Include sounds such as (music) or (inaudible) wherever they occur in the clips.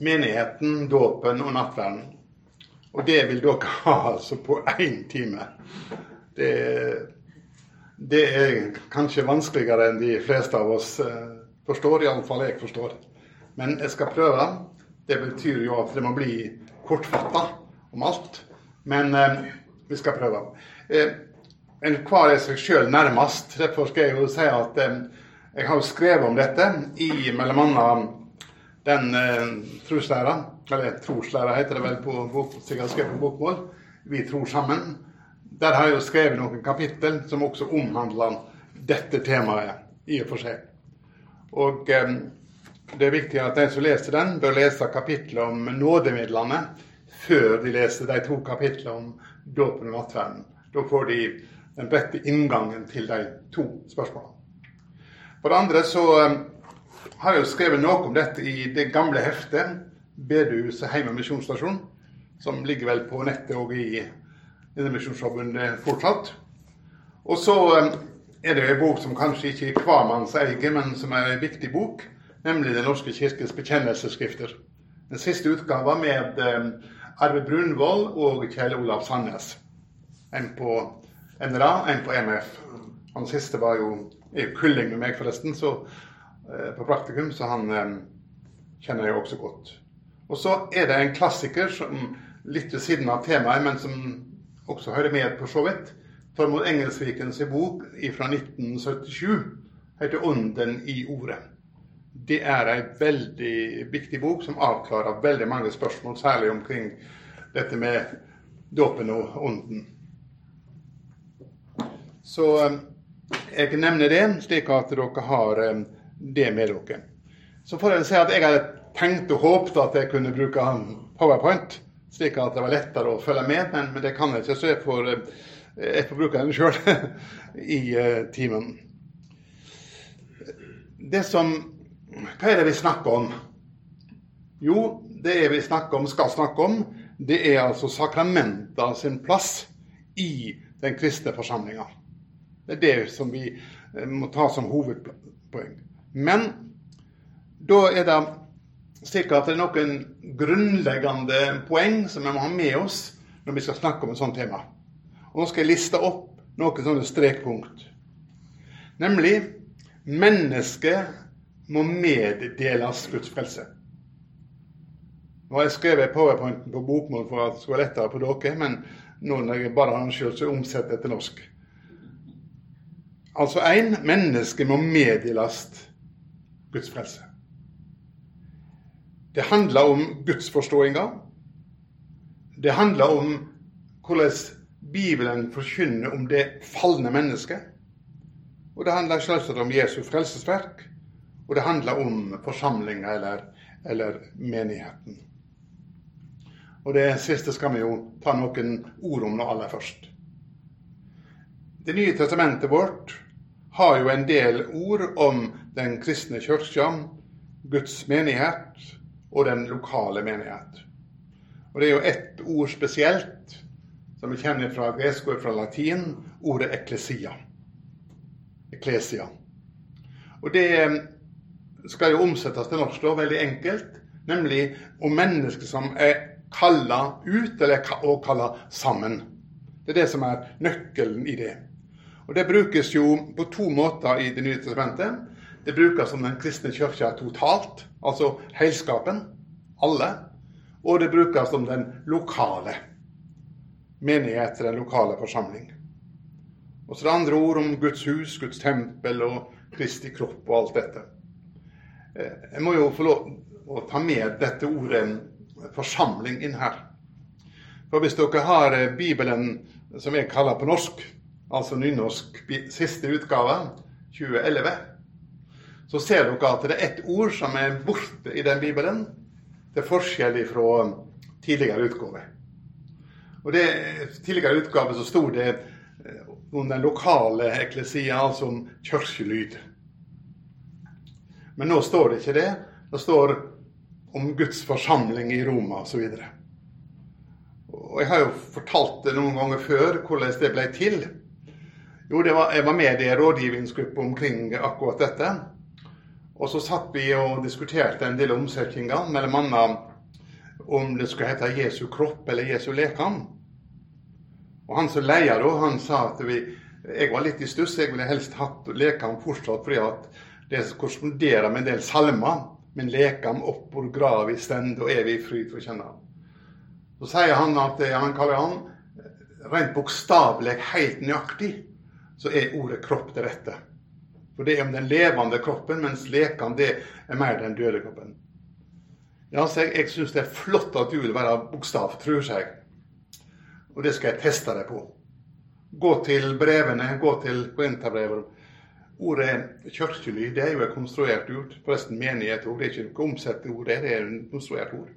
menigheten, dåpen og nattverden. Og det vil dere (laughs) ha altså på én time. Det, det, er kanskje vanskeligere enn de fleste av oss eh, forstår, iallfall jeg forstår. Men jeg skal prøve. Det betyr jo at det må bli kortfatta om alt. Men eh, vi skal prøve. Eh, Enhver er seg sjøl nærmest. Derfor skal jeg jo si at eh, jeg har skrevet om dette i bl.a. den eh, troslæra, eller troslæra heter det vel på, sikkert skrevet på bokmål, Vi tror sammen. Der har jeg jo skrevet noen kapittel som også omhandler dette temaet i og for seg. Og eh, det er viktig at de som leser den, bør lese kapittelet om nådemidlene før de leser de to kapitlene om dåpen og nattverden. Da får de den rette inngangen til de to spørsmålene. For det andre så um, har jo skrevet noe om dette i det gamle heftet, Bedehuset Heime misjonsstasjon, som ligger vel på nettet og i Indremisjonsforbundet fortsatt. Og så um, er det en bok som kanskje ikke er hvermanns eie, men som er en viktig bok, nemlig Den norske kirkes bekjennelsesskrifter. Den siste utgaven med um, Arve Brunvoll og Kjell Olav Sandnes. En på NRA, en på MF. Han siste var jo er kulling med meg, forresten, så, eh, på praktikum, så han eh, kjenner jeg også godt. Og så er det en klassiker som litt ved siden av temaet, men som også hører med på så vidt. Tormod Engelsvikens bok fra 1977 heter 'Ånden i ordet'. Det er en veldig viktig bok som avklarer veldig mange spørsmål, særlig omkring dette med dåpen og ånden. Så eh, jeg nevner det, slik at dere har eh, det med dere. Så får jeg si at jeg hadde tenkt og håpet at jeg kunne bruke PowerPoint, slik at det var lettere å følge med, men, men det kan jeg ikke, så jeg får, eh, jeg får bruke den sjøl (laughs) i uh, timen. Det som Hva er det vi snakker om? Jo, det vi snakker om, skal snakke om, det er altså sakramenta sin plass i den kristne forsamlinga. Det er det som vi eh, må ta som hovedpoeng. Men da er det er noen grunnleggende poeng som vi må ha med oss når vi skal snakke om et sånt tema. Og Nå skal jeg liste opp noen sånne strekpunkt. Nemlig mennesket må meddeles Guds frelse. Nå har jeg skrevet powerpointen på bokmål for at det skulle være lettere på dere, men nå når jeg bare har den så omsetter jeg til norsk. Altså én menneske må meddeles Guds frelse. Det handler om gudsforståinga. Det handler om hvordan Bibelen forkynner om det falne mennesket. Og det handler selvsagt om Jesu frelsesverk. Og det handler om forsamlinga eller, eller menigheten. Og det siste skal vi jo ta noen ord om nå aller først. Det nye testamentet vårt har jo en del ord om den kristne kirka, Guds menighet og den lokale menighet. Og Det er jo ett ord spesielt som vi kjenner fra gresk og fra latin, ordet eklesia. Eklesia. Og Det skal jo omsettes til norsk da, veldig enkelt, nemlig om mennesker som er kalla ut, eller å kalla sammen. Det er det som er nøkkelen i det. Og Det brukes jo på to måter i Det nye testamentet. Det brukes som den kristne kirka totalt, altså heilskapen, alle. Og det brukes som den lokale menighet, den lokale forsamling. Og så det andre ord om Guds hus, Guds tempel og Kristi kropp og alt dette. Eh, jeg må jo få lov å ta med dette ordet forsamling inn her. For hvis dere har eh, Bibelen som jeg kaller på norsk, altså nynorsk siste utgave, 2011, så ser dere at det er ett ord som er borte i den bibelen, til forskjell fra tidligere utgave. Og det Tidligere utgave så sto det eh, om den lokale eklesia, altså om kirkelyd. Men nå står det ikke det. Det står om Guds forsamling i Roma osv. Og jeg har jo fortalt det noen ganger før hvordan det ble til. Jo, var, jeg var med i en omkring akkurat dette. Og så satt vi og diskuterte en del omsetninger, annet om det skulle hete Jesu kropp eller Jesu lekam. Og Han som leier da, han sa at vi, jeg var litt i stuss. Jeg ville helst hatt lekam fortsatt fordi at det korresponderer med en del salmer. Men lekam opp hvor grav i stend og evig fryd for kjenne. Så sier han at han kaller han rent bokstavelig helt nøyaktig, så er ordet kropp det rette. For det er om den levende kroppen, mens lekene, det er mer den døde kroppen. Ja, så Jeg, jeg syns det er flott at du vil være bokstavtru, tror jeg. Og det skal jeg teste deg på. Gå til brevene, gå til Korinterbrevet. Ordet kirkelig det er jo et konstruert ord. Forresten menighet òg. Det er ikke noe omsett ord, det er et konstruert ord.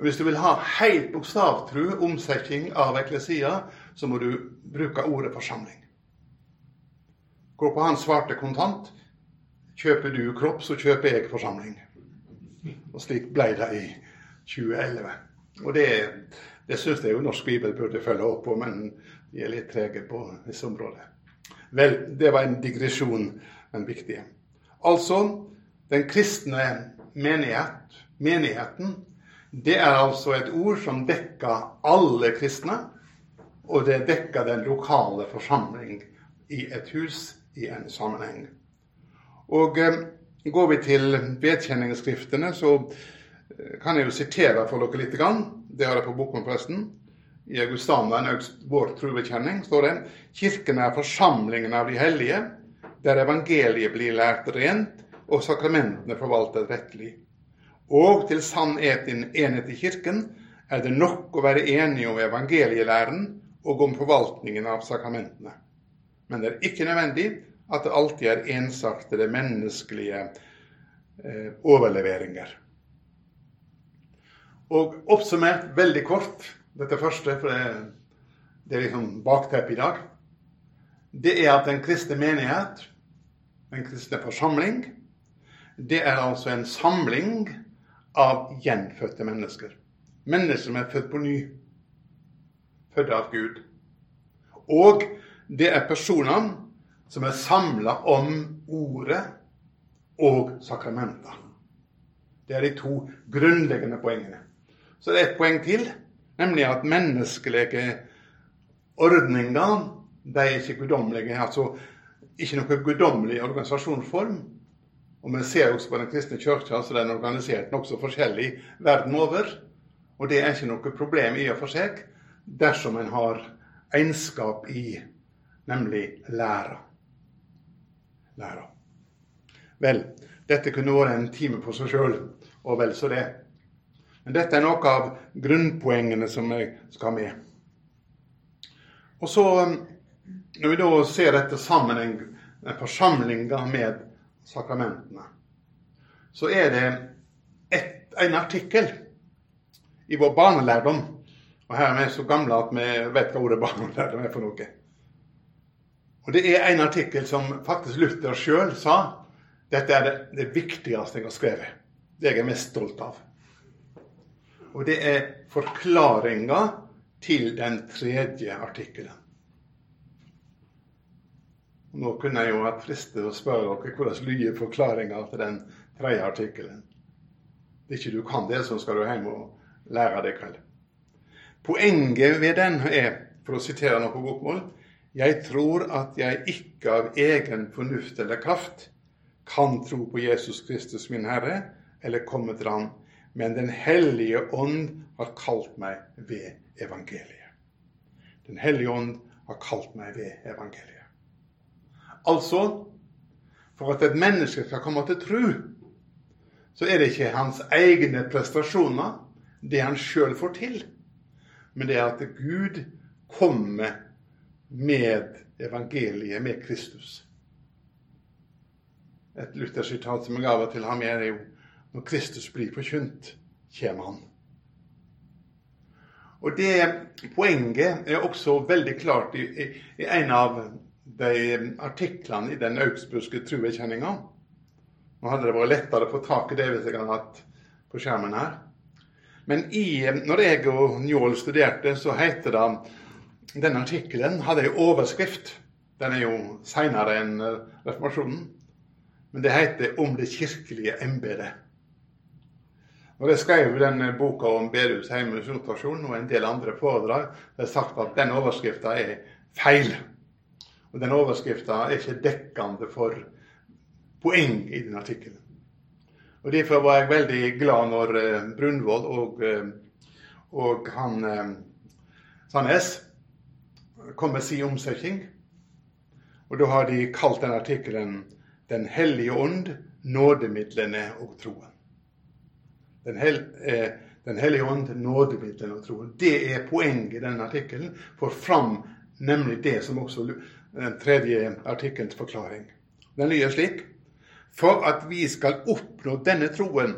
Hvis du vil ha helt bokstavtru omsetning av eklesia, så må du bruke ordet forsamling. Gå på han svarte kontant. Kjøper du kropp, så kjøper jeg forsamling. Og slik ble det i 2011. Og det, det syns jeg jo Norsk Bibel burde følge opp på, men de er litt trege på disse områdene. Vel, det var en digresjon, men viktig. Altså, den kristne menighet, menigheten, det er altså et ord som dekker alle kristne, og det dekker den lokale forsamling i et hus i en sammenheng. Og eh, Går vi til vedkjenningsskriftene, så eh, kan jeg jo sitere for dere litt. Det har jeg på boken, forresten. I Augustaneren, vår trubekjenning, står det Kirken er forsamlingen av de hellige, der evangeliet blir lært rent og sakramentene forvaltet rettelig. Og til sann enhet i Kirken er det nok å være enige om evangelielæren og om forvaltningen av sakramentene. Men det er ikke nødvendig at det alltid er ensaktede menneskelige eh, overleveringer. Og oppsummert veldig kort dette første, for det, det er liksom bakteppet i dag, det er at den kristne menighet, den kristne forsamling, det er altså en samling av gjenfødte mennesker. Mennesker som er født på ny. Født av Gud. Og det er personer som er samla om ordet og sakramenta. Det er de to grunnleggende poengene. Så det er et poeng til, nemlig at menneskelige ordninger de er ikke guddommelige. Altså ikke noe guddommelig organisasjonsform. Og Vi ser også på Den kristne kirka så den er organisert nokså forskjellig verden over. Og det er ikke noe problem i og for seg dersom en har egenskap i, nemlig læra læra. Vel, dette kunne vært en time på seg sjøl, og vel så det. Men dette er noe av grunnpoengene som jeg skal med. Og så, når vi da ser dette sammenheng, forsamlinga med sakramentene, så er det et, en artikkel i vår barnelærdom Og her er vi så gamle at vi vet hva ordet barnelærdom er for noe. Og Det er en artikkel som faktisk Luther sjøl sa dette er det, det, viktigste jeg har skrevet. Det jeg er mest stolt av. Og det er forklaringa til den tredje artikkelen. Nå kunne jeg jo vært fristet å spørre dere hvordan lyder forklaringa til den tredje artikkelen. Hvis ikke du kan det, så skal du hjem og lære det kveld. Poenget ved den er, for å sitere noe på bokmål, jeg tror at jeg ikke av egen fornuft eller kraft kan tro på Jesus Kristus min Herre, eller komme til Ham, men Den hellige ånd har kalt meg ved evangeliet. Den hellige ånd har kalt meg ved evangeliet. Altså, for at et menneske skal komme til tro, så er det ikke hans egne prestasjoner, det han sjøl får til, men det er at Gud kommer med evangeliet, med Kristus. Et Luther-sitat som jeg av til ham, er jo når Kristus blir forkynt, kommer han. Og det Poenget er også veldig klart i, i, i en av de artiklene i den augsburgske truekjenninga. Nå hadde det vært lettere å få tak i det hvis jeg hadde hatt på skjermen her. Men i, når jeg og Njål studerte, så heter det denne artikkelen hadde en overskrift. Den er jo seinere enn eh, reformasjonen. Men det heter 'Om det kirkelige embetet'. Når jeg skrev den boka om Bedus heimevisjonsstasjon og en del andre foredrag, har er sagt at den overskrifta er feil. Og den overskrifta er ikke dekkende for poeng i den artikkelen. Og Derfor var jeg veldig glad når eh, Brunvoll og, eh, og han eh, Sandnes kom med sin omsetning. Og da har de kalt den artikkelen 'Den hellige ånd, nådemidlene og troen'. Den, hel, eh, den hellige ånd, nådemidlene og troen. Det er poenget i denne artikkelen. Får fram nemlig det som også den tredje artikkelens forklaring. Den lyder slik For at vi skal oppnå denne troen,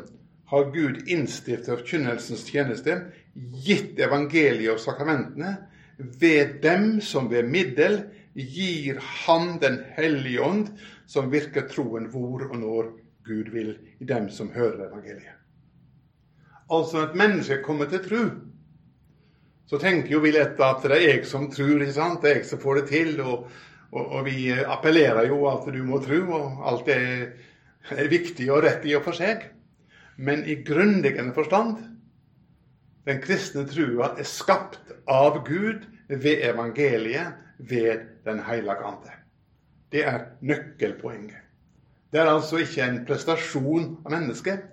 har Gud innstiftet forkynnelsens tjeneste, gitt evangeliet og sakramentene, ved dem som ved middel gir Han Den hellige ånd, som virker troen hvor og når Gud vil i dem som hører evangeliet. Altså at mennesket kommer til tro. Så tenker jo vi lett at det er jeg som tror, det er jeg som får det til. Og, og, og vi appellerer jo at du må tro, og alt er, er viktig og rett i og for seg. Men i grunnleggende forstand den kristne trua er skapt av Gud ved evangeliet, ved Den hellige ande. Det er nøkkelpoenget. Det er altså ikke en prestasjon av mennesket,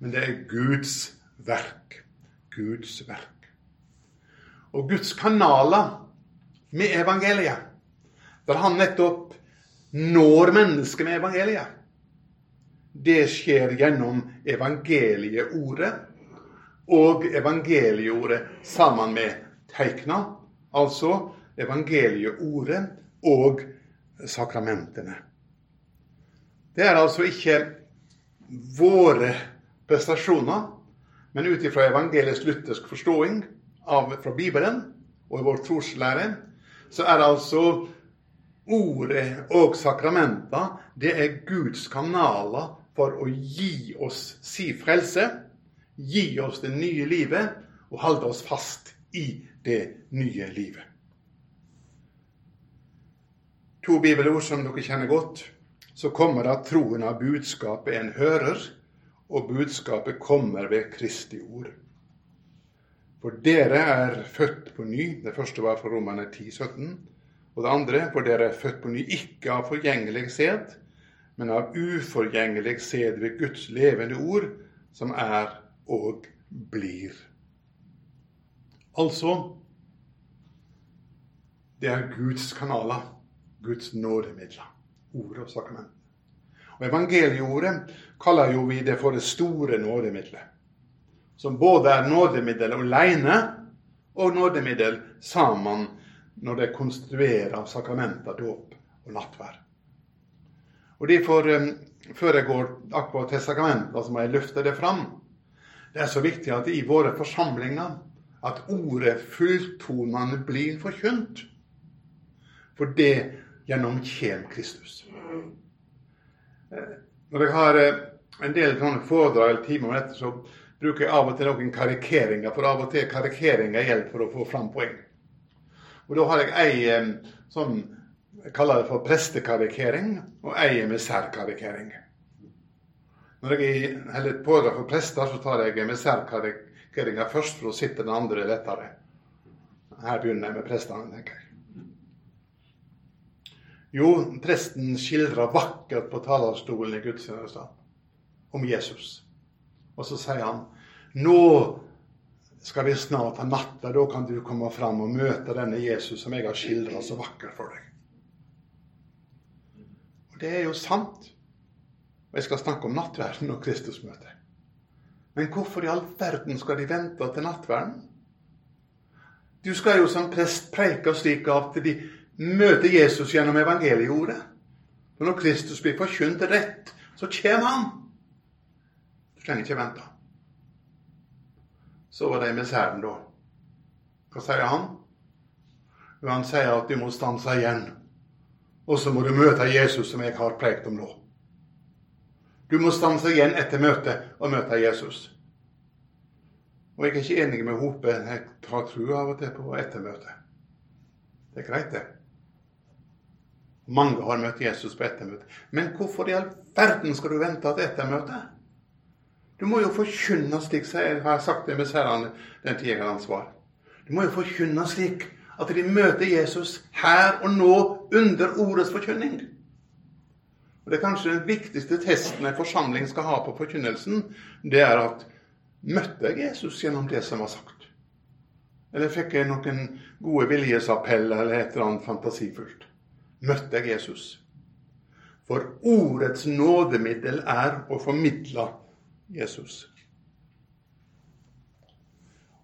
men det er Guds verk. Guds verk. Og Guds kanaler med evangeliet, der han nettopp når mennesket med evangeliet, det skjer gjennom evangelieordet og evangelieordet sammen med teikna, altså evangelieordet og sakramentene. Det er altså ikke våre prestasjoner, men ut ifra evangelisk luthersk forståing av, fra Bibelen og i vår troslære, så er altså ordet og sakramenta det er Guds kanaler for å gi oss si frelse, gi oss det nye livet og holde oss fast i det nye livet. To bibelord som dere kjenner godt. Så kommer det at troen av budskapet en hører, og budskapet kommer ved Kristi ord. For dere er født på ny. Det første var fra Romane 10, 17. Og det andre, for dere er født på ny ikke av forgjengelig sæd, men av uforgjengelig sæd ved Guds levende ord, som er og blir. Altså det er Guds kanaler. Guds nådemidler. Ordet og sakramentet. Og Evangelieordet kaller jo vi det for det store nådemiddelet. Som både er nådemiddel alene og nådemiddel sammen når det konstruerer sakramenter, dåp og nattverd. Og derfor, eh, Før jeg går akkurat til sakramenter, så må jeg løfte det fram. Det er så viktig at i våre forsamlinger at ordet fulltonende blir forkynt. For det gjennom kjem Kristus. Eh, når jeg har eh, en del sånne foredrag eller timer om dette, så bruker jeg av og til noen karikeringer, for av og til karikeringer hjelper for å få fram poeng. Og Da har jeg ei som sånn jeg kaller det for prestekarikering, og ei emissærkarikering. Når jeg holder pådrag for prester, så tar jeg emissærkarikeringa først, for å sitte den andre lettere. Her begynner jeg med prestene, tenker jeg. Jo, presten skildrer vakkert på talerstolen i gudstjenesten om Jesus. Og så sier han nå skal vi snart ha natta, da kan du komme fram og møte denne Jesus som jeg har skildra så vakkert for deg. Og Det er jo sant. Og jeg skal snakke om nattverden og Kristusmøtet. Men hvorfor i all verden skal de vente til nattverden? Du skal jo som prest preike slik at de møter Jesus gjennom evangelieordet. For når Kristus blir forkynt rett, så kommer han. Du trenger ikke vente. Så var det med særen, da. Hva sier han? Jo, han sier at du må stanse igjen. Og så må du møte Jesus, som jeg har prekt om nå. Du må stanse igjen etter møtet og møte Jesus. Og jeg er ikke enig med Hope. Jeg tar trua av og til på ettermøtet. Det er greit, det. Mange har møtt Jesus på ettermøtet. Men hvorfor i all verden skal du vente til ettermøtet? Du må jo forkynne slik, jeg har sagt det med særlig den tida jeg har ansvar. Du må jo forkynne slik at de møter Jesus her og nå under ordets forkynning. Og Det er kanskje den viktigste testen en forsamling skal ha på forkynnelsen. Det er at møtte jeg Jesus gjennom det som var sagt? Eller fikk jeg noen gode viljesappell eller et eller annet fantasifullt? Møtte jeg Jesus? For ordets nådemiddel er å formidle Jesus.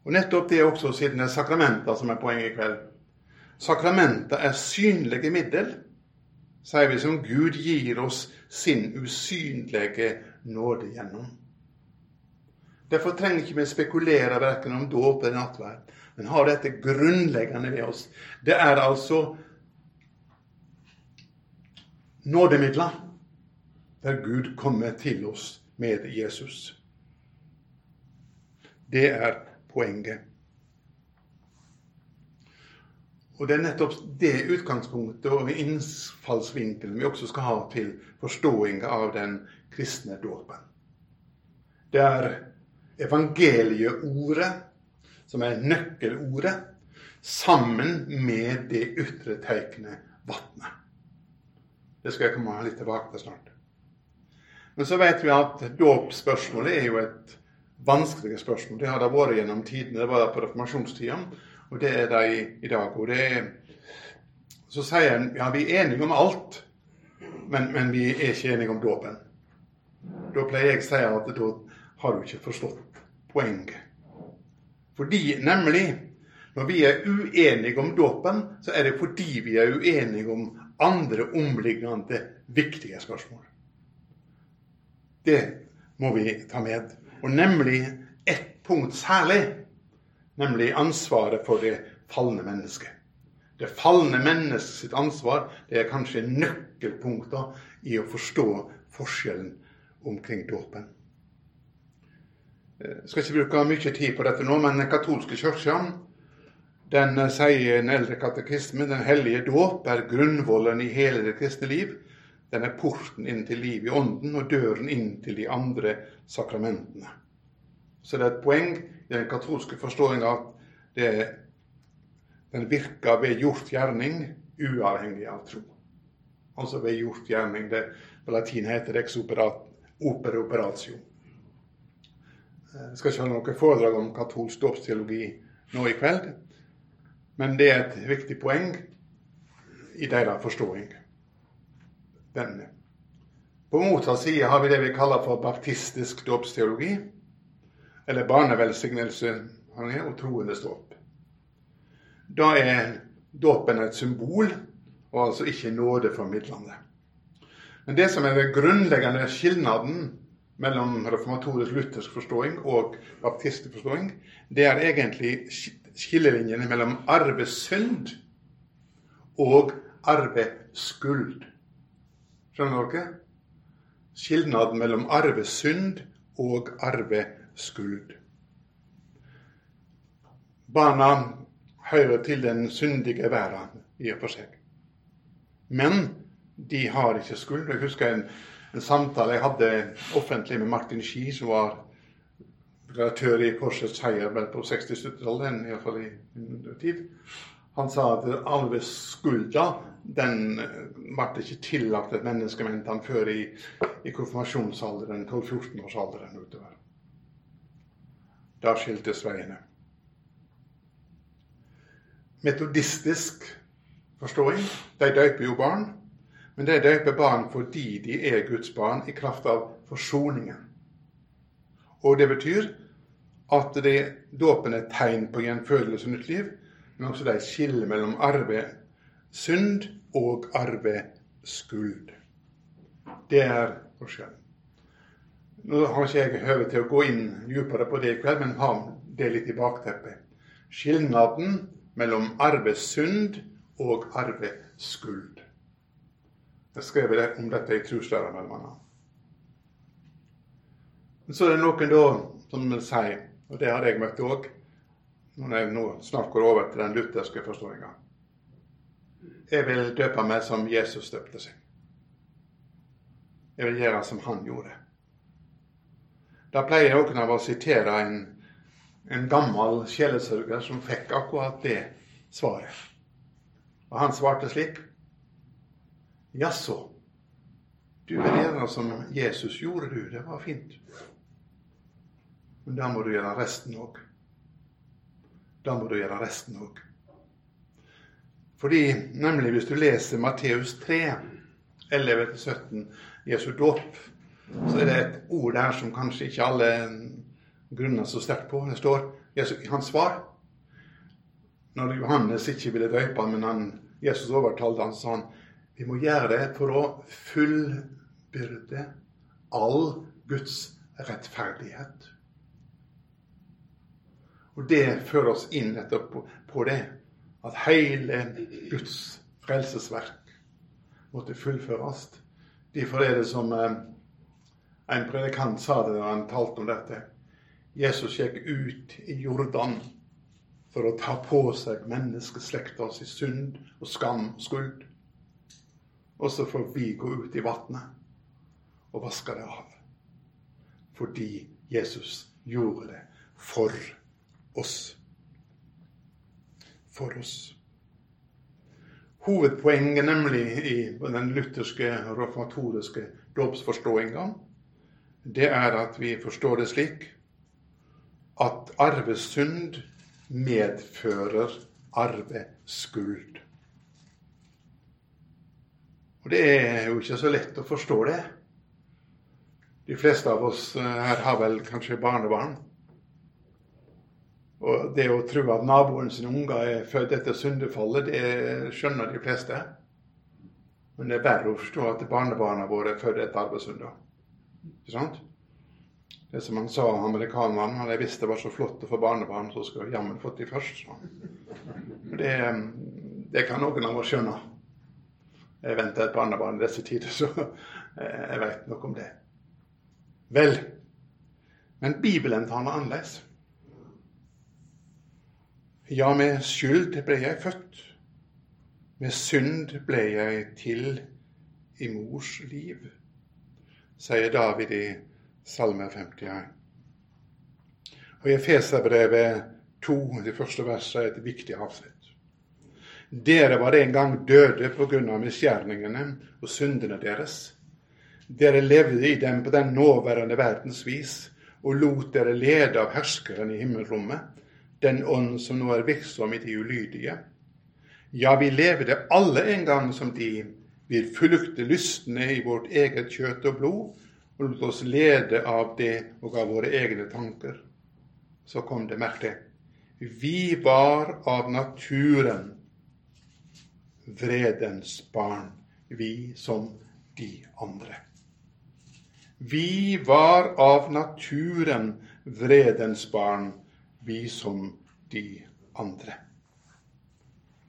Og nettopp det også siden det er sakramenter som er poenget i kveld. Sakramenter er synlige middel, sier vi, som Gud gir oss sin usynlige nåde gjennom. Derfor trenger ikke vi spekulere verken om dåp eller nattverd, men har dette grunnleggende ved oss. Det er altså nådemidler der Gud kommer til oss med Jesus. Det er poenget. Og Det er nettopp det utgangspunktet og innfallsvinkelen vi også skal ha til forståing av den kristne dåpen. Det er evangelieordet som er nøkkelordet, sammen med det ytre tegnet vannet. Det skal jeg komme litt tilbake til snart. Men så vet vi at dåpsspørsmålet er jo et vanskelig spørsmål. Det har det vært gjennom tidene. Det var på reformasjonstida, og det er det i, i dag. Og det er, så sier en ja, vi er enige om alt, men, men vi er ikke enige om dåpen. Da pleier jeg å si at da har du ikke forstått poenget. Fordi nemlig når vi er uenige om dåpen, så er det fordi vi er uenige om andre omliggende viktige spørsmål. Det må vi ta med. Og nemlig ett punkt særlig, nemlig ansvaret for det falne mennesket. Det falne menneskets ansvar det er kanskje nøkkelpunkter i å forstå forskjellen omkring dåpen. Jeg skal ikke bruke mye tid på dette nå, men den katolske kirka den eh, sier en eldre katekisme den hellige dåp er grunnvollen i hele det kristne liv. Den er porten inn til liv i ånden og døren inn til de andre sakramentene. Så det er et poeng den katolske forståinga at det, den virker ved gjort gjerning uavhengig av tro. Altså ved gjort gjerning. Det, på latin heter det ex opere operatio. Jeg eh, skal ikke ha noe foredrag om katolsk dåpsteologi nå i kveld. Men det er et viktig poeng i deres forståing. På motsatt side har vi det vi kaller for baptistisk dåpsteologi, eller barnevelsignelse og troendes dåp. Da er dåpen et symbol, og altså ikke nådeformidlende. Men det som er den grunnleggende skilnaden mellom reformatorisk luthersk forståing og baptistisk forståing, det er egentlig skillelinjene mellom arvesynd og arveskuld. Skjønner dere? Skilnaden mellom arvesynd og arveskuld. Barna hører til den syndige verden i og for seg. Men de har ikke skuld. Jeg husker en, en samtale jeg hadde offentlig med Martin Ski, som var redaktør i Korsets Heier vel på 60-70-tallet, iallfall i min tid. Han sa at alle skulda den ble ikke tillagt et menneske, mente han, før i, i konfirmasjonsalderen, 12-14-årsalderen utover. Da skiltes veiene. Metodistisk forståing. De døyper jo barn. Men de døyper barn fordi de er Guds barn i kraft av forsoningen. Og det betyr at det, dåpen er tegn på gjenfødelse og nytt liv, men også det er mellom mellom arvesynd og arve skuld. Det er forskjellen. Nå har ikke jeg høve til å gå inn dypere på det i kveld, men ha det litt i bakteppet. Skilnaden mellom arvesynd og arveskuld. Jeg skrev om dette i troslæra, bl.a. Men så er det noen da som vil si, og det har jeg møtt òg, når jeg nå snart går over til den lutherske forståinga Jeg vil døpe meg som Jesus døpte seg. Jeg vil gjøre som han gjorde. Da pleier noen av å sitere en, en gammel sjelesørger som fikk akkurat det svaret. Og han svarte slik. Jaså, du vil gjøre som Jesus gjorde, du. Det var fint. Men da må du gjøre resten òg. Da må du gjøre resten òg. Fordi, nemlig hvis du leser Matteus 3, 11-17, Jesu dåp, så er det et ord der som kanskje ikke alle grunner så sterkt på. Det står Jesus, hans svar. Når Johannes ikke ville han, men han, Jesus overtalte han, sa han vi må gjøre det for å fullbyrde all Guds rettferdighet. Og det fører oss inn nettopp på det at hele Guds frelsesverk måtte fullføres. Derfor er det som eh, en predikant sa det da han talte om dette. Jesus gikk ut i Jordan for å ta på seg menneskeslektas synd og skam og skuld. Og så får vi gå ut i vannet og vaske det av. Fordi Jesus gjorde det for oss. For oss. Hovedpoenget nemlig i den lutherske reformatoriske dåpsforståinga, det er at vi forstår det slik at arvesynd medfører arveskuld. Og det er jo ikke så lett å forstå det. De fleste av oss eh, her har vel kanskje barnebarn. Og det å tro at naboen sine unger er født etter syndefallet, det skjønner de fleste. Men det er verre å forstå at barnebarna våre er født etter arvesynder. Ikke sant? Det som han sa, amerikaneren, jeg visste det var så flott å få barnebarn, så jeg jammen fått de først. Det, det, kan noen av oss skjønne. Jeg venter et barnebarn i disse tider, så jeg vet noe om det. Vel, men Bibelen tar det annerledes. Ja, med skyld ble jeg født. Med synd ble jeg til i mors liv, sier David i Salme 51. Og I Efeserbrevet 2, det første verset, er et viktig avsnitt. Dere var en gang døde av misgjerningene og syndene deres. Dere levde i dem på den nåværende verdens vis og lot dere lede av herskeren i himmelrommet, den ånd som nå er virksom i de ulydige. Ja, vi levde alle en gang som de. Vi fulgte lystne i vårt eget kjøtt og blod, og lot oss lede av det og av våre egne tanker. Så kom det, merk det. Vi var av naturen vredens barn, vi som de andre. Vi var av naturen vredens barn, vi som de andre.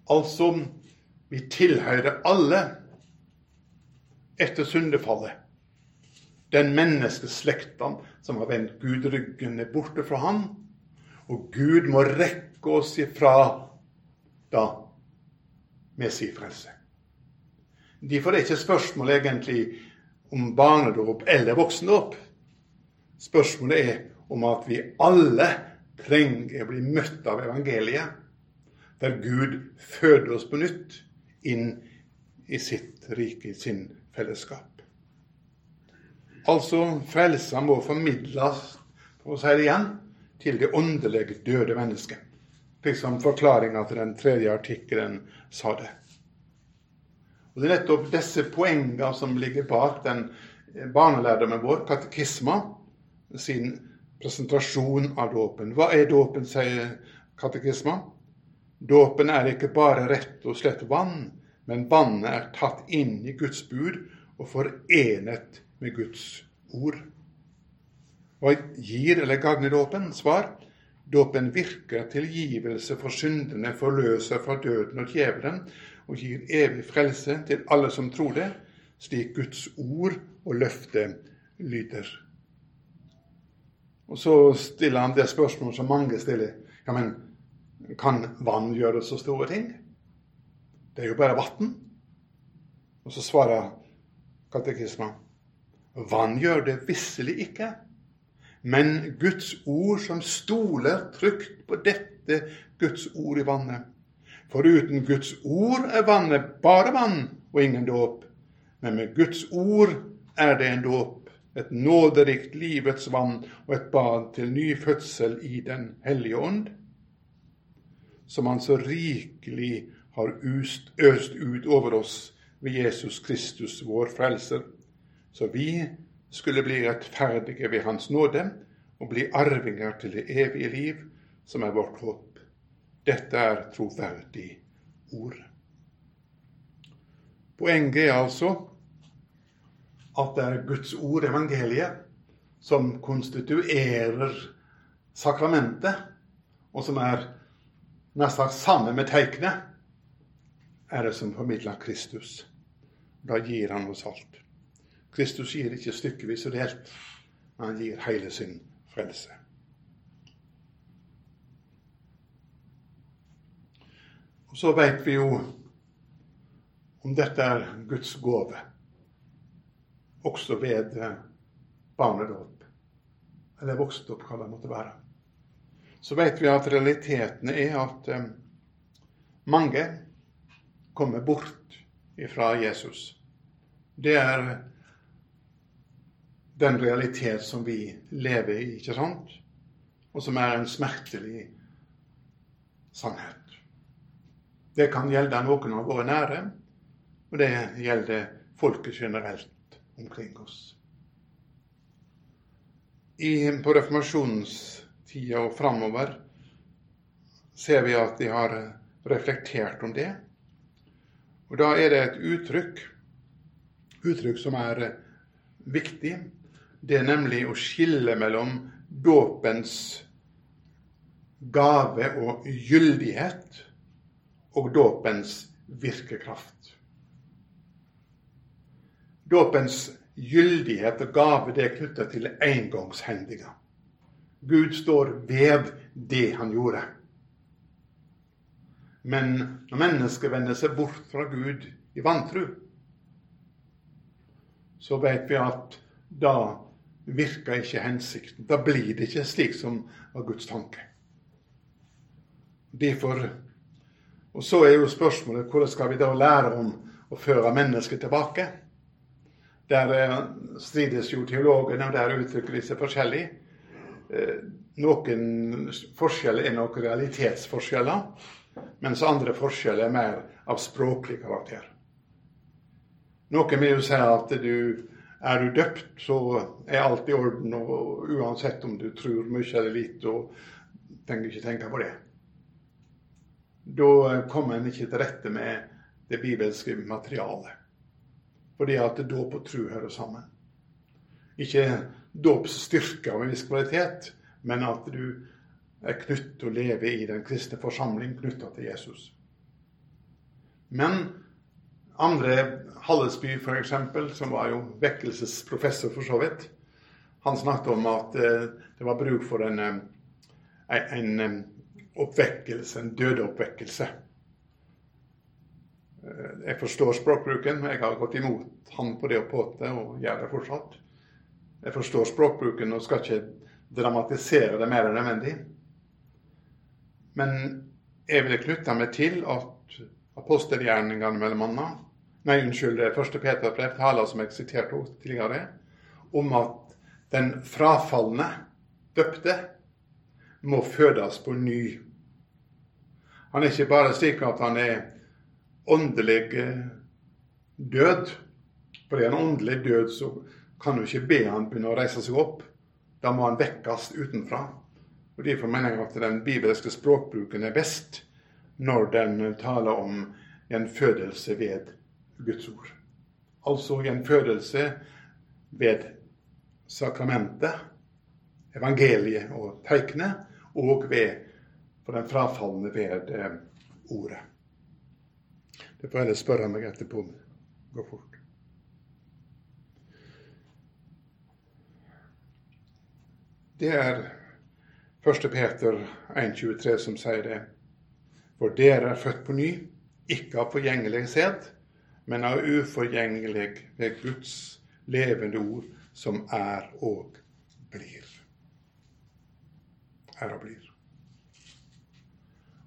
Altså, vi tilhører alle etter syndefallet. Den menneskeslekta som har vendt Gud ryggen, er borte fra han. Og Gud må rekke oss ifra da med sin frelse. Derfor er ikke spørsmål egentlig om barnedåp eller voksendåp. Spørsmålet er om at vi alle trenger å bli møtt av evangeliet, der Gud føder oss på nytt inn i sitt rike, i sin fellesskap. Altså, frelsa må formidles, for å si det igjen, til det åndelig døde mennesket. Slik som forklaringa til den tredje artikkelen sa det. Og Det er nettopp disse poengene som ligger bak den barnelærdommen vår, katekisma, sin presentasjon av dåpen. Hva er dåpen, sier katekisma? Dåpen er ikke bare rett og slett vann, men vannet er tatt inn i Guds bud og forenet med Guds ord. Hva gir eller gagner dåpen? Svar. Dåpen virker tilgivelse for syndene, forløser fra døden og djevelen, og gir evig frelse til alle som tror det, slik Guds ord og løfte lyder. Og så stiller han det spørsmålet som mange stiller. Ja, men kan vann gjøre så store ting? Det er jo bare vann. Og så svarer katekismen vann gjør det visselig ikke. men Guds ord som stoler trygt på dette Guds ord i vannet. For uten Guds ord er vannet bare vann og ingen dåp. Men med Guds ord er det en dåp, et nåderikt livets vann og et bad til ny fødsel i Den hellige ånd, som Han så rikelig har øst ut over oss ved Jesus Kristus, vår frelser, så vi skulle bli rettferdige ved Hans nåde og bli arvinger til det evige liv, som er vårt håp. Dette er troverdig ord. Poenget er altså at det er Guds ord, evangeliet, som konstituerer sakramentet, og som er nesten sammen med teiknet, er det som formidler Kristus. Da gir han oss alt. Kristus gir ikke stykkevis og delt, men han gir hele sin frelse. Og Så veit vi jo om dette er Guds gave, også ved barnedåp, eller vokst opp, hva det måtte være. Så veit vi at realiteten er at um, mange kommer bort ifra Jesus. Det er den realitet som vi lever i, ikke sant? Og som er en smertelig sannhet. Det kan gjelde noen av våre nære, og det gjelder folket generelt omkring oss. I, på reformasjonstida og framover ser vi at de har reflektert om det. Og da er det et uttrykk, uttrykk som er viktig, det er nemlig å skille mellom dåpens gave og gyldighet og dåpens virkekraft. Dåpens gyldighet og gave det er knytta til engangshendinger. Gud står ved det han gjorde. Men når mennesket vender seg bort fra Gud i vantru, så vet vi at da virker ikke hensikten. Da blir det ikke slik som var Guds tanke. Derfor, og Så er jo spørsmålet hvordan skal vi da lære om å føre mennesket tilbake? Der eh, strides jo teologene, og der uttrykker de seg forskjellig. Eh, noen forskjeller er nok realitetsforskjeller, mens andre forskjeller er mer av språklig karakter. Noen vil jo si at du er du døpt, så er alt i orden, og uansett om du tror mye eller lite, og trenger ikke tenke på det. Da kommer en ikke til rette med det bibelske materialet. Fordi at dåp og tro hører sammen. Ikke dåpsstyrke av en viss kvalitet, men at du er knyttet å leve i den kristne forsamling knytta til Jesus. Men andre Hallesby, f.eks., som var jo vekkelsesprofessor for så vidt, han snakket om at eh, det var bruk for en, eh, en, en oppvekkelse, en dødeoppvekkelse. Eh, jeg forstår språkbruken, jeg har gått imot han på det og påte, og gjør det fortsatt. Jeg forstår språkbruken og skal ikke dramatisere det mer enn nødvendig. Men jeg ville knytte meg til at apostelgjerningene mellom annet Nei, unnskyld, det første Peter brev taler som jeg siterte tidligere, om at den frafalne døpte må fødes på ny. Han er ikke bare slik at han er åndelig død. For er han åndelig død, så kan du ikke be han begynne å reise seg opp. Da må han vekkes utenfra. Og Derfor mener jeg at den bibelske språkbruken er best når den taler om en fødelse ved Guds ord. Altså gjenfødelse ved sakramentet, evangeliet og teiknet, og ved for den frafalne ved eh, ordet. Det får jeg spørre meg etterpå. Gå fort. Det er 1. Peter 1,23 som sier det. For dere er født på ny, ikke av forgjengelig men av uforgjengelig ved Guds levende ord, som er og blir. er og blir.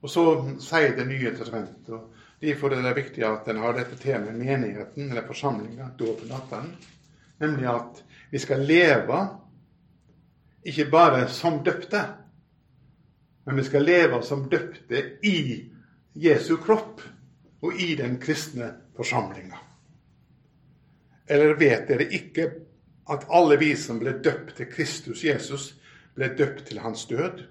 Og så sier Det nye testamentet, derfor er det viktig at en har dette temaet menigheten, eller forsamlinga, dåpen, nemlig at vi skal leve ikke bare som døpte, men vi skal leve som døpte i Jesu kropp og i den kristne forsamlinga. Eller vet dere ikke at alle vi som ble døpt til Kristus Jesus, ble døpt til hans død?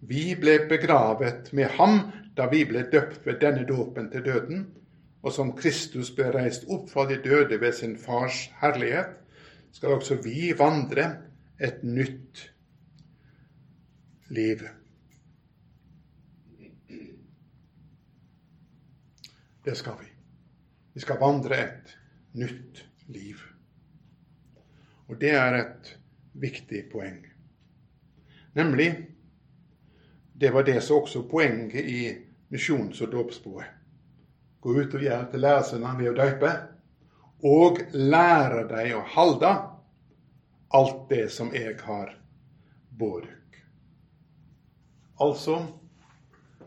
Vi ble begravet med ham da vi ble døpt ved denne dåpen til døden, og som Kristus ble reist opp fra de døde ved sin fars herlighet, skal også vi vandre et nytt liv. Det skal vi. Vi skal vandre et nytt liv. Og det er et viktig poeng. Nemlig det var det som også poenget i misjons- og dåpsboet. Gå ut og gjør til læresønnene ved å døype, og lære dem å holde alt det som jeg har båret Altså,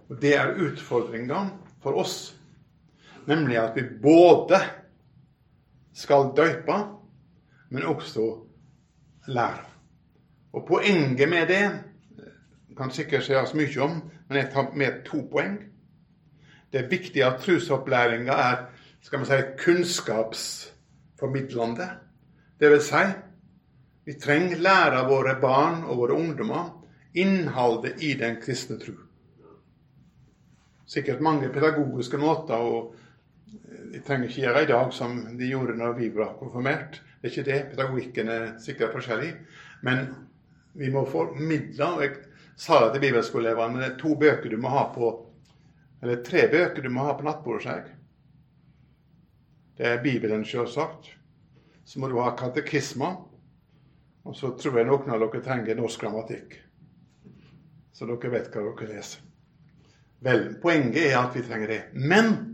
og det er utfordringa for oss, nemlig at vi både skal døype, men også lære. Og poenget med det kan sikkert sies mye om, men jeg tar med to poeng. Det er viktig at trosopplæringa er skal man si, kunnskapsformidlende. Det vil si, vi trenger lære våre barn og våre ungdommer innholdet i den kristne tro. Sikkert mange pedagogiske måter, og de trenger ikke gjøre i dag som de gjorde når vi ble konfirmert. Det er ikke det. Pedagogikken er sikkert forskjellig. Men vi må formidle. og Jeg sa det til bibelskoleelevene. Det er to bøker du må ha på eller tre bøker du må ha på nattbordet. Seg. Det er Bibelen, selvsagt. Så må du ha katekisma. Og så tror jeg noen av dere trenger norsk grammatikk så dere vet hva dere leser. Vel, poenget er at vi trenger det. Men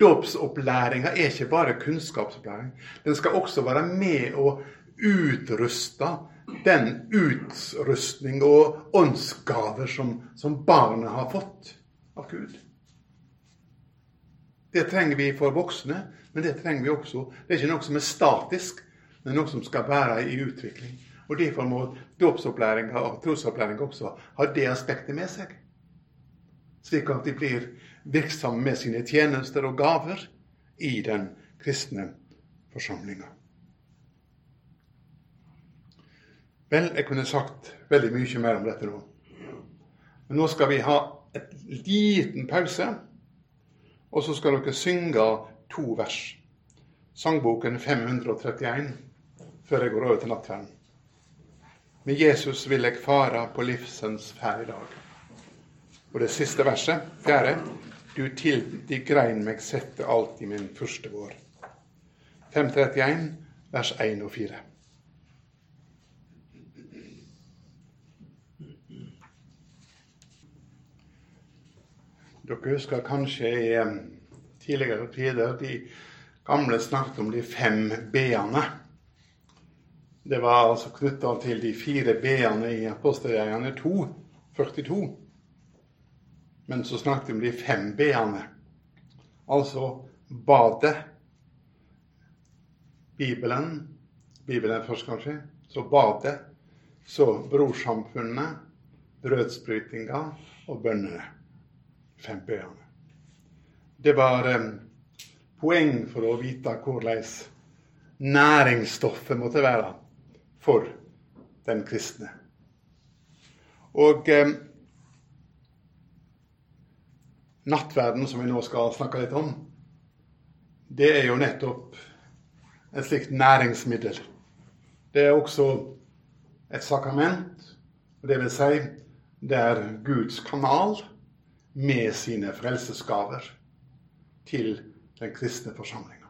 dåpsopplæringa er ikke bare kunnskapsopplæring. Den skal også være med å utruste den utrustning og åndsgaver som, som barnet har fått av Gud. Det trenger vi for voksne, men det trenger vi også. Det er ikke noe som er statisk, men noe som skal være i utvikling. Og Derfor må dåpsopplæringa og trosopplæringa også ha det aspektet med seg. Slik at de blir virksomme med sine tjenester og gaver i den kristne forsamlinga. Vel, jeg kunne sagt veldig mye mer om dette nå. Men nå skal vi ha et liten pause, og så skal dere synge to vers. Sangboken 531 før jeg går over til nattverden. Med Jesus vil jeg fara på livsens ferd i dag. Og det siste verset, fjerde. Du til de grein meg sette alt i min første vår. 531, vers 1 og 4. Dere husker kanskje i tidligere tider de gamle snakket om de fem b-ene. Det var altså knytta til de fire b-ene i apostelgjengene 2, 42. Men så snakket vi om de fem b-ene. Altså badet, Bibelen, Bibelen først kanskje, så badet, så brorsamfunnet, brødsbrytinga og bønnene. Fem b-ene. Det var um, poeng for å vite hvordan næringsstoffet måtte være for den kristne. Og eh, nattverden, som vi nå skal snakke litt om, det er jo nettopp et slikt næringsmiddel. Det er også et sakrament, dvs. si det er Guds kanal med sine frelsesgaver til den kristne forsamlinga.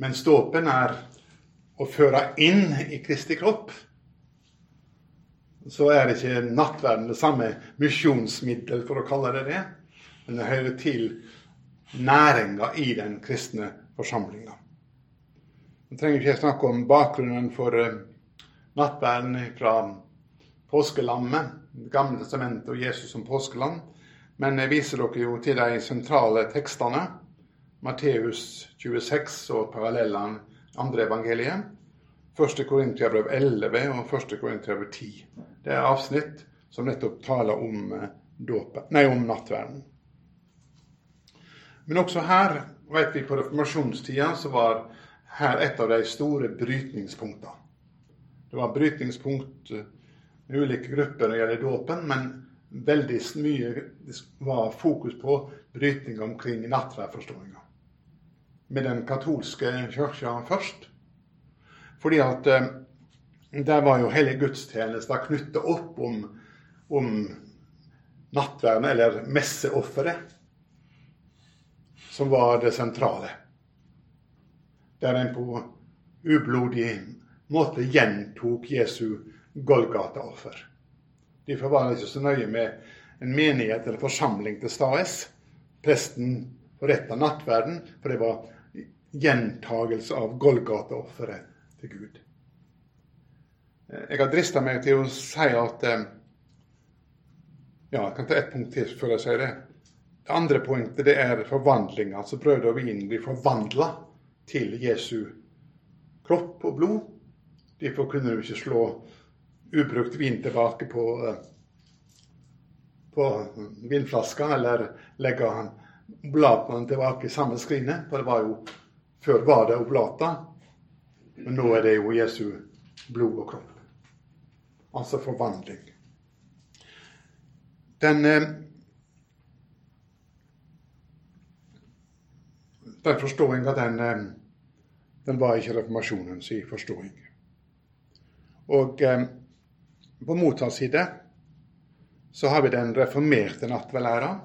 Mens dåpen er å føre inn i Kristi kropp, så er ikke nattverden det samme misjonsmiddel, for å kalle det det. Men det hører til næringa i den kristne forsamlinga. Vi trenger ikke snakke om bakgrunnen for uh, nattverden fra påskelammet, Det gamle testamentet og Jesus som påskeland. Men jeg viser dere jo til de sentrale tekstene. Matteus 26 og parallellene andre evangeliet. 1. Korintiabrev 11 og 1. Korintiabrev 10. Det er avsnitt som nettopp taler om, dope, nei, om nattverden. Men også her vet vi på reformasjonstida så var her et av de store brytningspunktene. Det var brytningspunkt med ulike grupper når det gjelder dåpen, men veldig mye var fokus på brytning omkring nattverdforståinga. Med den katolske kirka først. Fordi at eh, der var jo hele gudstjenesten knytta opp om, om nattverden, eller messeofferet, som var det sentrale. Der en på ublodig måte gjentok Jesu Golgata-offer. Derfor var det ikke så nøye med en menighet eller forsamling til stades. Presten forretta nattverden, for det var gjentagelse av Golgata-offeret til Gud. Jeg har drista meg til å si at eh, Ja, jeg kan ta ett punkt til før jeg sier det. Det andre punktet det er forvandling. Altså brød og vin blir forvandla til Jesu kropp og blod. Derfor kunne du ikke slå ubrukt vin tilbake på, eh, på vinflaska, eller legge bladene tilbake i samme skrinet. For det var jo Før var det oblata, men nå er det jo Jesu blod og kropp. Altså forvandling. Den, eh, den forståinga, den, eh, den var ikke reformasjonens forståing. Og eh, på motsatt side så har vi den reformerte nattverdlæra,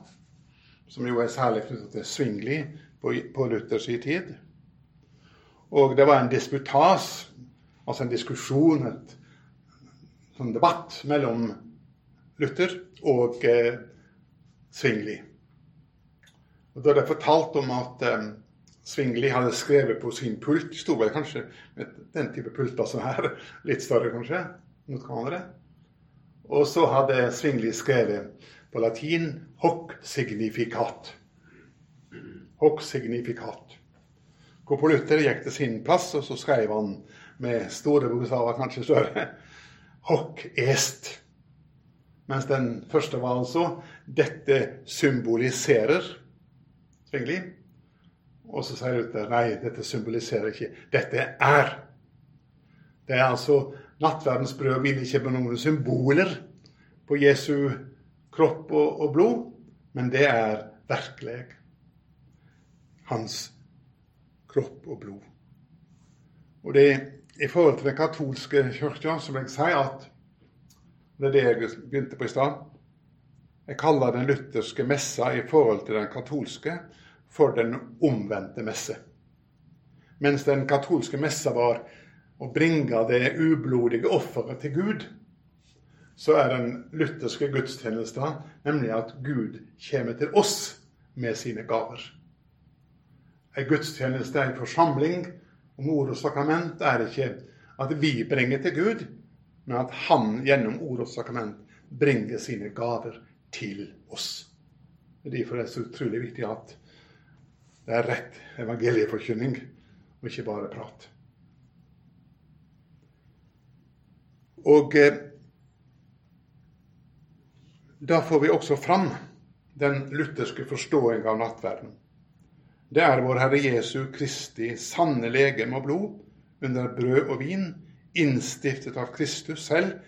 som jo er særlig knyttet til Svingli på, på Luthers tid. Og det var en disputas, altså en diskusjon, et sånn debatt mellom Luther og eh, Svingli. Og Da er det fortalt om at eh, Svingli hadde skrevet på sin pult, sto vel kanskje med den type pulter som her, (laughs) litt større kanskje, mot hverandre. Og så hadde Svingli skrevet på latin 'hoc significat'. Hoc significat. Hvor på Luther gikk til sin plass, og så skrev han med store bokstaver, kanskje større, 'hoc est'. Mens den første var altså 'dette symboliserer'. Svingli. Og så sier Luther nei, dette symboliserer ikke. Dette er. Det er altså Nattverdens brød vil ikke på noen symboler på Jesu kropp og, og blod, men det er virkelig hans kropp og blod. Og det I forhold til den katolske kirka så vil jeg si at det er det jeg begynte på i stad. Jeg kaller den lutherske messa i forhold til den katolske for den omvendte messe. Mens den katolske messa var å bringe det ublodige offeret til Gud, så er den lutherske gudstjenesten nemlig at Gud kommer til oss med sine gaver. En gudstjeneste, er en forsamling ord og sakrament, er ikke at vi bringer til Gud, men at Han gjennom ord og sakrament bringer sine gaver til oss. Derfor er det så utrolig viktig at det er rett evangelieforkynning, og ikke bare prat. Og eh, da får vi også fram den lutherske forståingen av nattverden. Det er vår Herre Jesu Kristi sanne legeme og blod under brød og vin, innstiftet av Kristus selv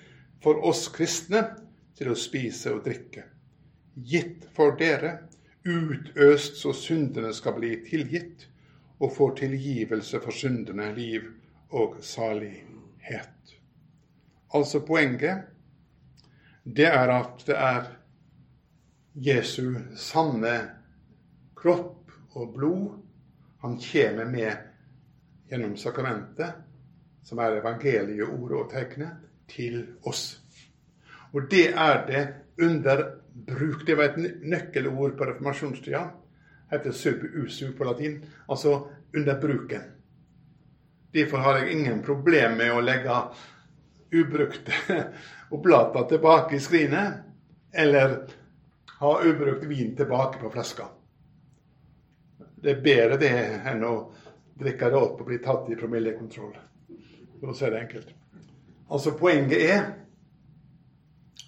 for oss kristne til å spise og drikke. Gitt for dere utøst så syndene skal bli tilgitt, og får tilgivelse for syndene, liv og salighet. Altså poenget, det er at det er Jesu sanne kropp og blod han kommer med gjennom sakramentet, som er evangeliet, ordet og tegnet, til oss. Og det er det under bruk. Det var et nøkkelord på reformasjonstida. Heter sub usu på latin. Altså under bruken. Derfor har jeg ingen problem med å legge ubrukte (laughs) oblater tilbake i skrinet, eller ha ubrukt vin tilbake på flaska. Det er bedre det enn å drikke det opp og bli tatt i promillekontroll. For å si det enkelt. Altså Poenget er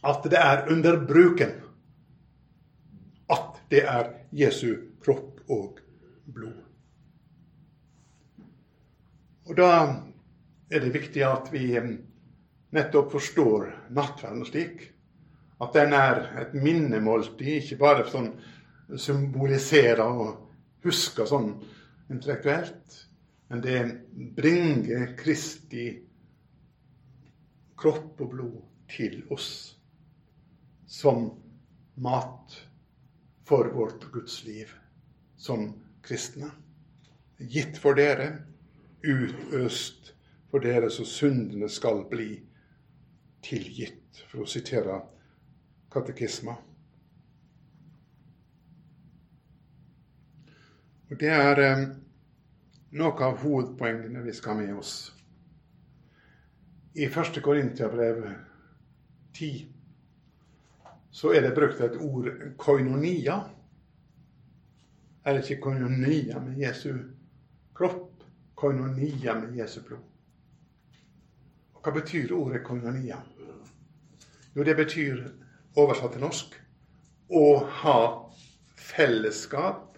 at det er under bruken at det er Jesu kropp og blod. Og Da er det viktig at vi nettopp forstår nattverden slik at den er et minnemåltid, ikke bare sånn symboliserer og husker sånn intellektuelt, men det bringer Kristi kropp og blod til oss som mat for vårt gudsliv som kristne. Gitt for dere, utøst for dere, så syndene skal bli tilgitt, for å sitere katekisma. Og Det er eh, noe av hovedpoengene vi skal ha med oss. I 1. Korintiabrev 10 så er det brukt et ord koinonia. Er det ikke koinonia med Jesu kropp? Koinonia med Jesu blod. Og Hva betyr ordet koinonia? Jo, det betyr, oversatt til norsk, å ha fellesskap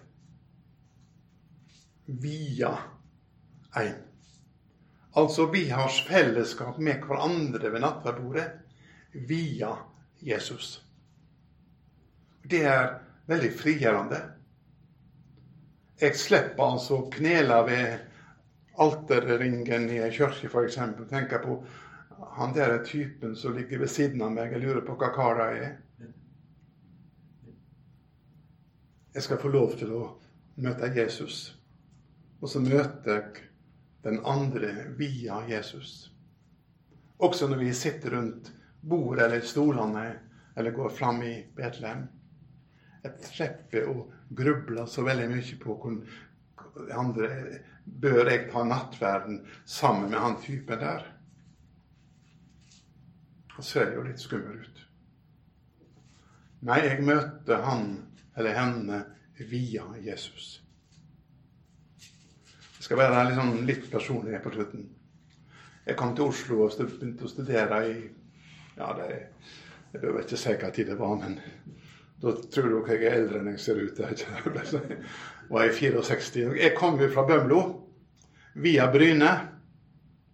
via en. Altså, vi har fellesskap med hverandre ved nattverdbordet via Jesus. Det er veldig frigjørende. Jeg slipper altså å knele ved alterringen i ei kirke, f.eks. Tenker på han der typen som ligger ved siden av meg. Jeg lurer på hva kar det er. Jeg skal få lov til å møte Jesus. Og så møter jeg den andre via Jesus. Også når vi sitter rundt bordet eller stolene eller går fram i Betlehem jeg slipper å gruble så veldig mye på hvor andre Bør jeg ta nattverden sammen med han typen der? Han ser jo litt skummel ut. Nei, jeg møter han eller henne via Jesus. Skal være litt, sånn litt personlig på slutten. Jeg kom til Oslo og begynte å studere i ja, det, Jeg bør ikke si hva tid det var, men da tror dere jeg er eldre enn jeg ser ut. Jeg var i 64. Jeg kom jo fra Bømlo via Bryne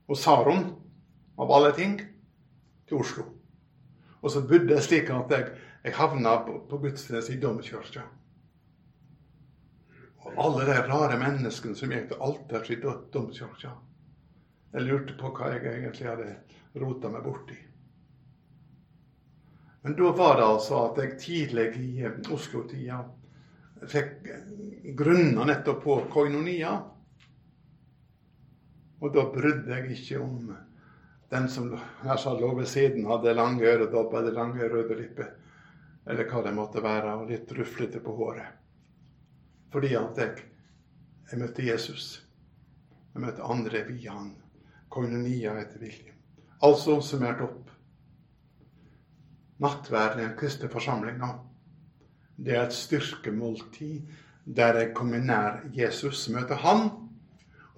og Saron, av alle ting, til Oslo. Og så bodde jeg slik at jeg, jeg havna på, på gudstjeneste i domkirka. Og alle de rare menneskene som gikk til alters i domkirka. Jeg lurte på hva jeg egentlig hadde rota meg borti. Men da var det altså at jeg tidlig i eh, Oslo-tida fikk grunna nettopp på koinonia. Og da brydde jeg ikke om den som jeg sa lå ved siden, hadde lange øredobber eller lange røde lipper, eller hva det måtte være, og litt ruflete på håret. Fordi at jeg, jeg møtte Jesus. Jeg møtte andre via han. Koinonia etter William. Altså summert opp nattverd i den kristne forsamlinga. Det er et styrkemåltid der jeg kommer nær Jesus, møter Han.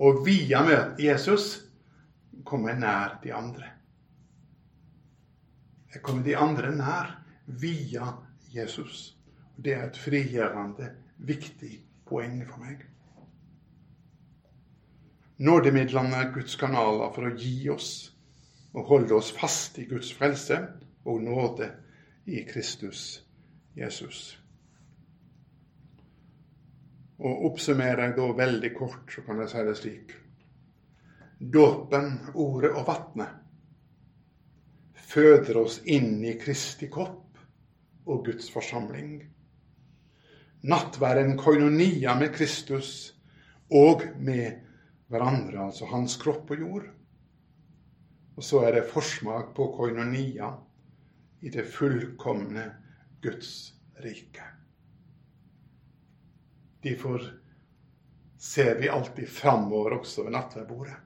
Og via Jesus kommer jeg nær de andre. Jeg kommer de andre nær via Jesus. Det er et frigjørende, viktig poeng for meg. Nådemidlene er Guds kanaler for å gi oss og holde oss fast i Guds frelse og nåde i Kristus Jesus. Og Oppsummerer jeg da veldig kort, så kan jeg si det slik. Dåpen, ordet og vatnet føder oss inn i Kristi kopp og Guds forsamling. Nattværen koinonia med Kristus og med hverandre, altså hans kropp og jord. Og så er det forsmak på koinonia i det fullkomne Guds rike. Derfor ser vi alltid framover også ved nattverdbordet.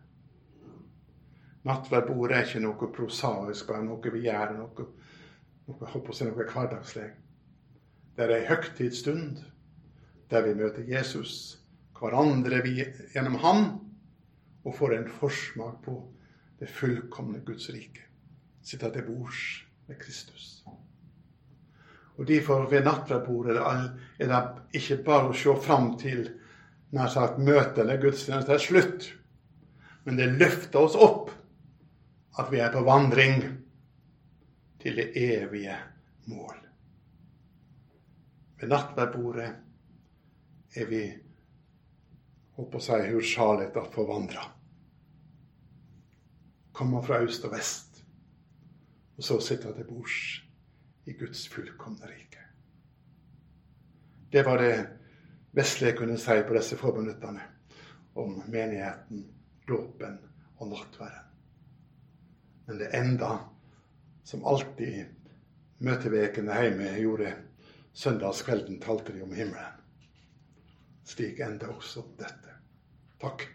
Nattverdbordet er ikke noe prosaisk, bare noe vi gjør, noe, noe, noe hverdagslig. Det er ei høgtidsstund der vi møter Jesus, hverandre vi, gjennom Han, og får en forsmak på det fullkomne Guds rike. Sitte til bords med Kristus. Og Derfor ved nattverdbordet er det ikke bare å se fram til nær sagt møtet eller gudstjeneste er slutt, men det løfter oss opp at vi er på vandring til det evige mål. Ved nattverdbordet er vi håper si hursalet at forvandra. Kommer fra øst og vest, og så sitter til bords i Guds fullkomne rike. Det var det vesle jeg kunne si på disse få minuttene om menigheten, dåpen og nattverden. Men det enda som alltid møtevekene hjemme gjorde. Søndagskvelden talte de om himmelen. Slik enda også dette. Takk.